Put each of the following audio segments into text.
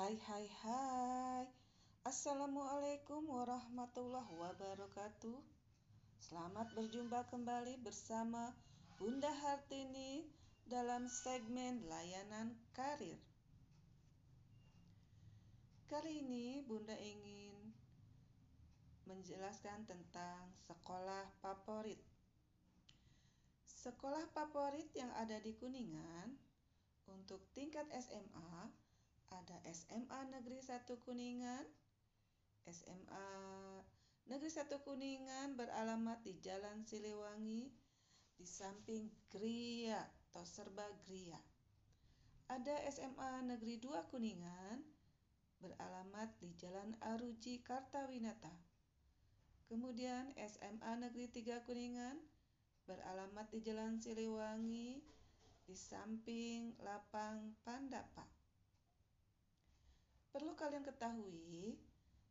Hai hai hai. Assalamualaikum warahmatullahi wabarakatuh. Selamat berjumpa kembali bersama Bunda Hartini dalam segmen layanan karir. Kali ini Bunda ingin menjelaskan tentang sekolah favorit. Sekolah favorit yang ada di Kuningan untuk tingkat SMA ada SMA Negeri 1 Kuningan, SMA Negeri 1 Kuningan beralamat di Jalan Siliwangi di samping Gria atau Serba Gria. Ada SMA Negeri 2 Kuningan beralamat di Jalan Aruji Kartawinata. Kemudian SMA Negeri 3 Kuningan beralamat di Jalan Siliwangi di samping Lapang Pandapa. Perlu kalian ketahui,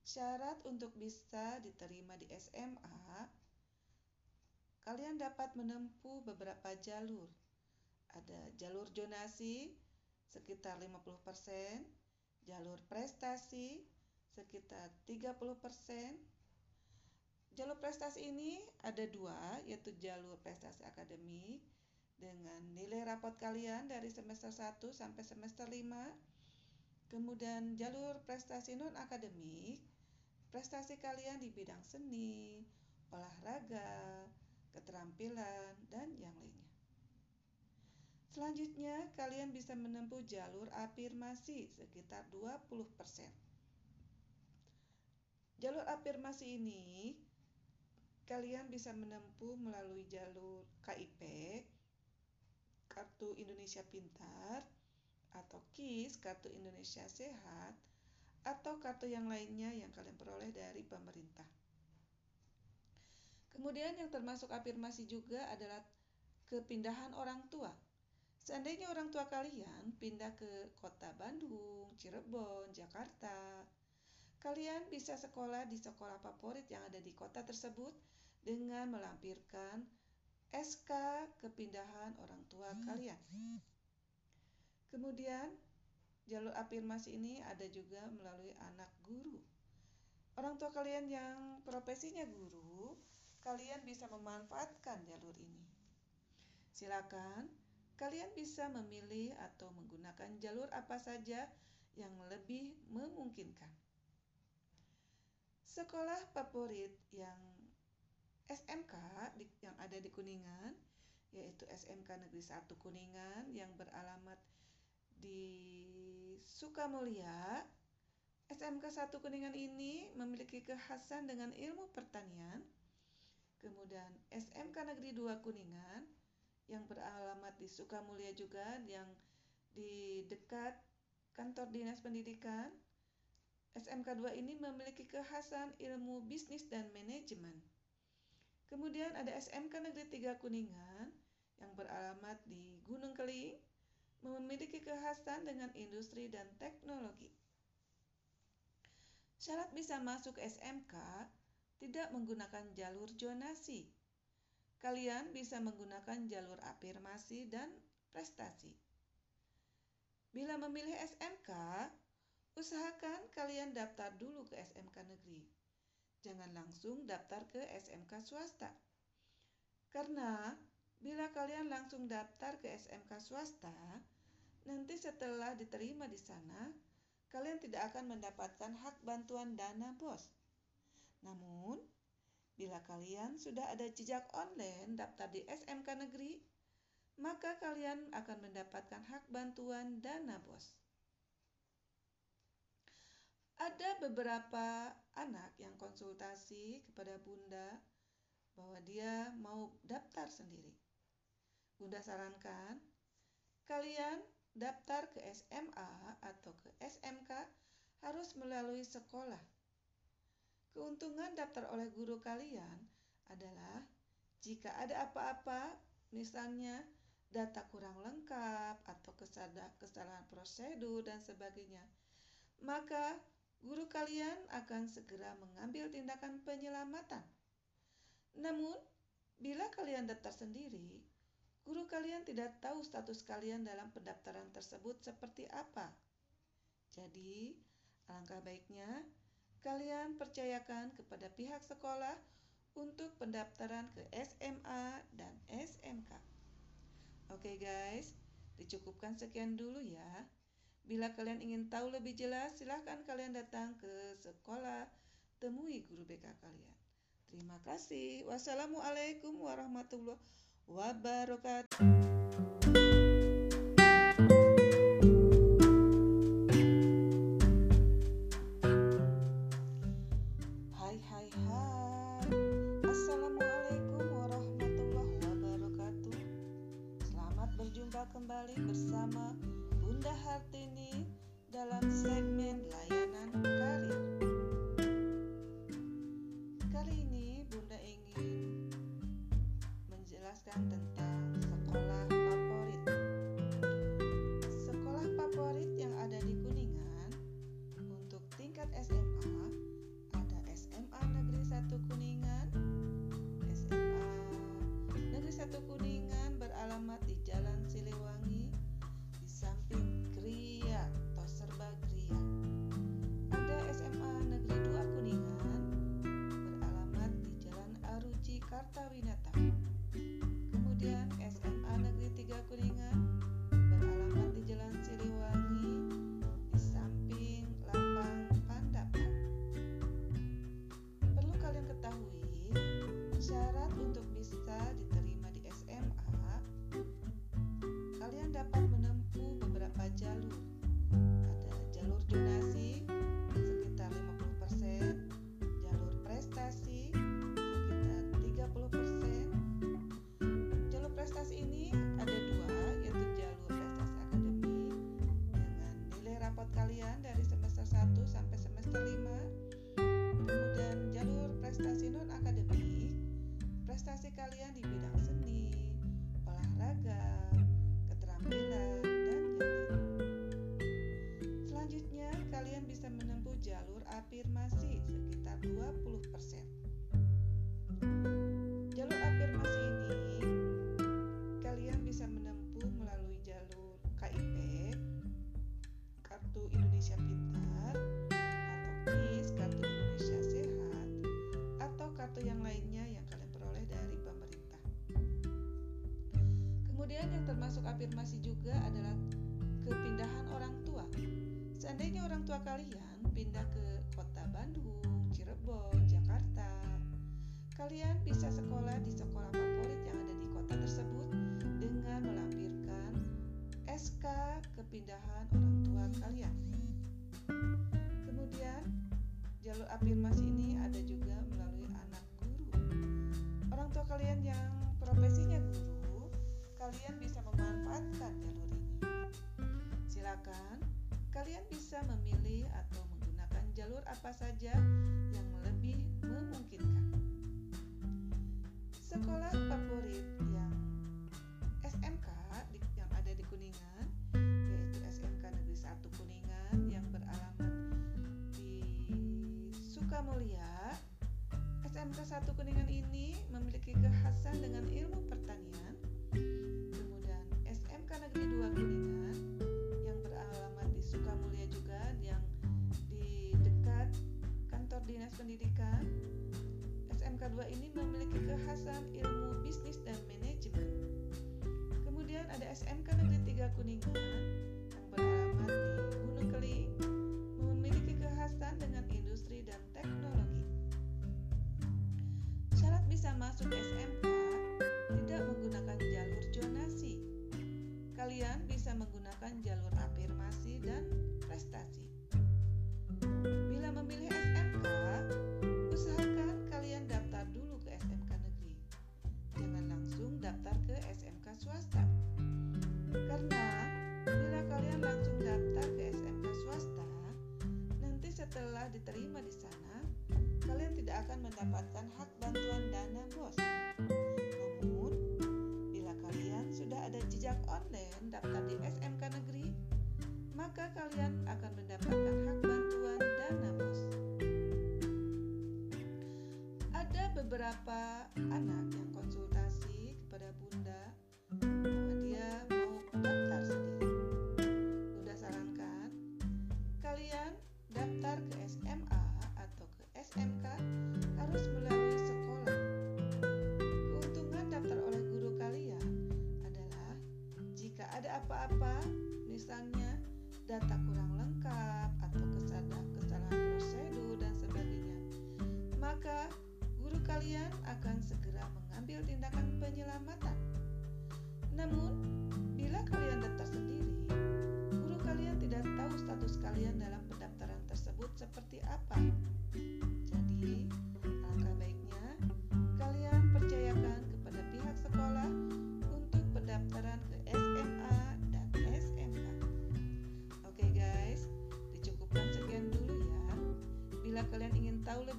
syarat untuk bisa diterima di SMA, kalian dapat menempuh beberapa jalur. Ada jalur jonasi sekitar 50%, jalur prestasi sekitar 30%. Jalur prestasi ini ada dua, yaitu jalur prestasi akademik dengan nilai rapot kalian dari semester 1 sampai semester 5 Kemudian jalur prestasi non akademik, prestasi kalian di bidang seni, olahraga, keterampilan, dan yang lainnya. Selanjutnya, kalian bisa menempuh jalur afirmasi sekitar 20%. Jalur afirmasi ini kalian bisa menempuh melalui jalur KIP, Kartu Indonesia Pintar, atau KIS, Kartu Indonesia Sehat, atau kartu yang lainnya yang kalian peroleh dari pemerintah. Kemudian yang termasuk afirmasi juga adalah kepindahan orang tua. Seandainya orang tua kalian pindah ke kota Bandung, Cirebon, Jakarta, kalian bisa sekolah di sekolah favorit yang ada di kota tersebut dengan melampirkan SK kepindahan orang tua kalian. Kemudian jalur afirmasi ini ada juga melalui anak guru. Orang tua kalian yang profesinya guru, kalian bisa memanfaatkan jalur ini. Silakan kalian bisa memilih atau menggunakan jalur apa saja yang lebih memungkinkan. Sekolah favorit yang SMK yang ada di Kuningan yaitu SMK Negeri 1 Kuningan yang beralamat di Sukamulya, SMK 1 Kuningan ini memiliki kekhasan dengan ilmu pertanian. Kemudian SMK Negeri 2 Kuningan yang beralamat di Sukamulya juga yang di dekat kantor Dinas Pendidikan. SMK 2 ini memiliki kekhasan ilmu bisnis dan manajemen. Kemudian ada SMK Negeri 3 Kuningan yang beralamat di Gunung Keling memiliki kekhasan dengan industri dan teknologi. Syarat bisa masuk SMK tidak menggunakan jalur jonasi. Kalian bisa menggunakan jalur afirmasi dan prestasi. Bila memilih SMK, usahakan kalian daftar dulu ke SMK negeri. Jangan langsung daftar ke SMK swasta. Karena Bila kalian langsung daftar ke SMK swasta, nanti setelah diterima di sana, kalian tidak akan mendapatkan hak bantuan dana BOS. Namun, bila kalian sudah ada jejak online daftar di SMK negeri, maka kalian akan mendapatkan hak bantuan dana BOS. Ada beberapa anak yang konsultasi kepada Bunda bahwa dia mau daftar sendiri. Bunda sarankan kalian daftar ke SMA atau ke SMK harus melalui sekolah. Keuntungan daftar oleh guru kalian adalah jika ada apa-apa, misalnya data kurang lengkap atau kesalahan prosedur dan sebagainya, maka guru kalian akan segera mengambil tindakan penyelamatan. Namun, bila kalian daftar sendiri, Guru kalian tidak tahu status kalian dalam pendaftaran tersebut seperti apa. Jadi, alangkah baiknya kalian percayakan kepada pihak sekolah untuk pendaftaran ke SMA dan SMK. Oke guys, dicukupkan sekian dulu ya. Bila kalian ingin tahu lebih jelas, silahkan kalian datang ke sekolah, temui guru BK kalian. Terima kasih. Wassalamualaikum warahmatullahi wabarakatuh. Kembali termasuk afirmasi juga adalah kepindahan orang tua. Seandainya orang tua kalian pindah ke kota Bandung, Cirebon, Jakarta, kalian bisa sekolah di sekolah favorit yang ada di kota tersebut dengan melampirkan SK kepindahan orang tua kalian. Kemudian, jalur afirmasi ini ada juga melalui anak guru. Orang tua kalian yang profesinya guru, kalian bisa memanfaatkan jalur ini. Silakan, kalian bisa memilih atau menggunakan jalur apa saja yang lebih memungkinkan. Sekolah favorit yang SMK yang ada di Kuningan yaitu SMK Negeri 1 Kuningan yang beralamat di Sukamulya. SMK 1 Kuningan ini diterima di sana, kalian tidak akan mendapatkan hak bantuan dana BOS. Namun, bila kalian sudah ada jejak online daftar di SMK negeri, maka kalian akan mendapatkan hak bantuan dana BOS. Ada beberapa kalian akan segera mengambil tindakan penyelamatan. Namun, bila kalian daftar sendiri, guru kalian tidak tahu status kalian dalam pendaftaran tersebut seperti apa.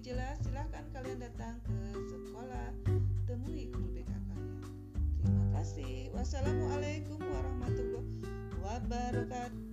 Lebih jelas, silahkan kalian datang ke sekolah temui guru BK kalian. Terima kasih. Wassalamualaikum warahmatullahi wabarakatuh.